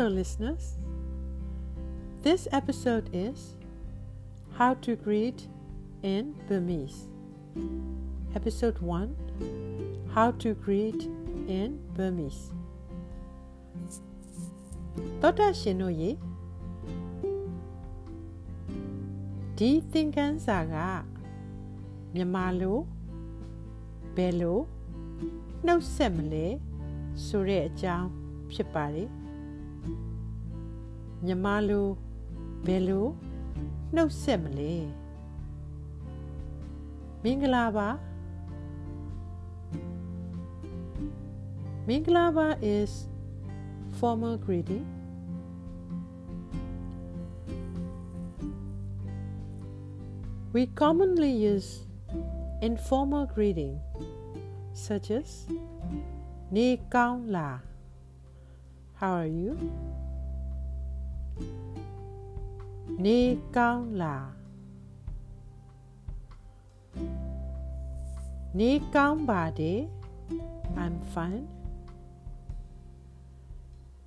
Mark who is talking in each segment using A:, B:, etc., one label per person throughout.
A: Hello, listeners. This episode is How to Greet in Burmese. Episode 1 How to Greet in Burmese. သောတာရှင်တို့ရေဒီသင်ခန်းစာကမြန်မာလိုဘယ်လိုနှုတ်ဆက်မလဲဆိုတဲ့အကြောင်းဖြစ်ပါတယ် မြန်မာလိုဘယ်လိုနှုတ်ဆက်မလဲမင်္ဂလာပါမင်္ဂလာပါ is formal greeting We commonly use informal greeting such as Ni Kaung La. How are you? Ni Nikambade la.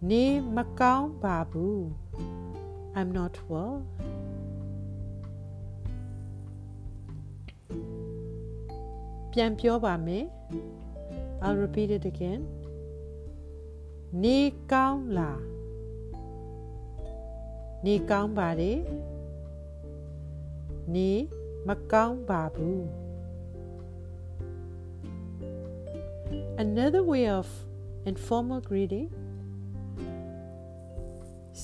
A: Ni Makam Babu I'm not well. Pian Piobame I'll repeat it again. Ni gao la. နေကောင်းပါတယ်နေမကောင်းပါဘူး Another way of informal greeting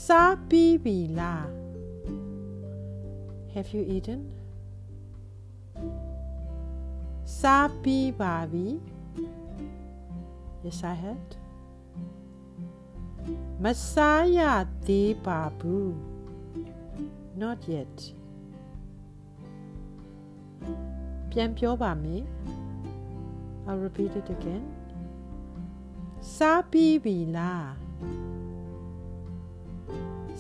A: စားပြီးပြီလား Have you eaten စားပြီးပါပြီ Yes I had မစားရသေးပါဘူး Not yet ပြန်ပြောပါမယ် I'll repeat it again စားပြီးပြီလား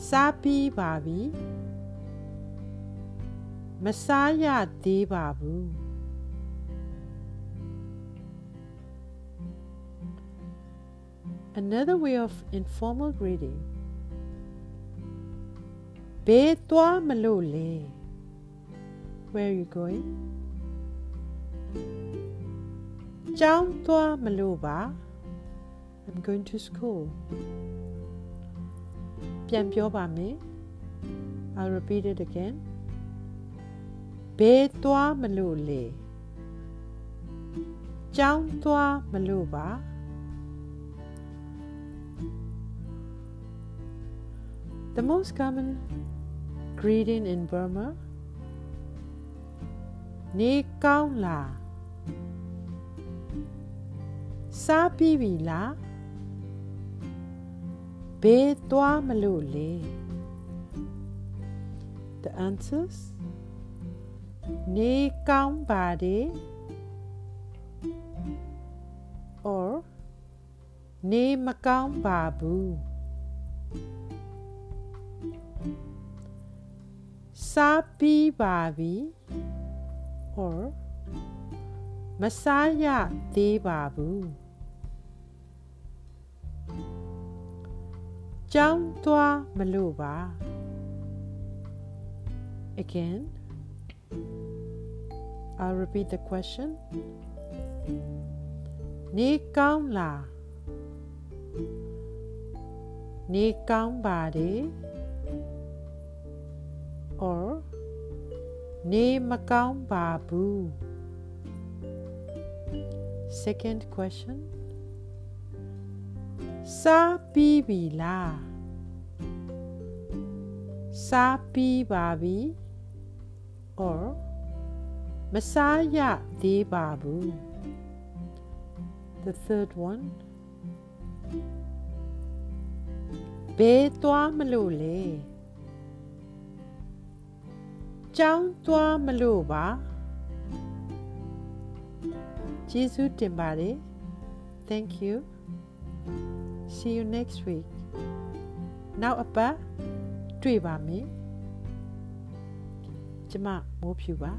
A: စားပြီးပါပြီမစားရသေးပါဘူး Another way of informal greeting ဘေးသွားမလို့လေ Where are you going ကျောင်းသွားမလို့ပါ I'm going to school ပြန်ပြောပါမယ် I'll repeat it again ဘေးသွားမလို့လေကျောင်းသွားမလို့ပါ The most common greeting in Burma. Ne kaung la. Sa pi bi la. Be twa ma lo le. The answers? Ne kaung ba de. Or Ne ma kaung ba bu Masabi Babi or Masaya de babu. Jang Dwa Maluba. Again, I'll repeat the question. Ni Kang La. Ni Kang Badi. နေမကောင်းပါဘူး second question စားပြီးပြီလားစားပြီးပါပြီ or မစားရသေးပါဘူး the third one ဘယ်သွားမလို့လဲ ကျောင်းသွားမလို့ပါကျေးဇူးတင်ပါတယ် thank you see you next week now အပတ်တွေ့ပါမယ်ကျမမိုးဖြူပါ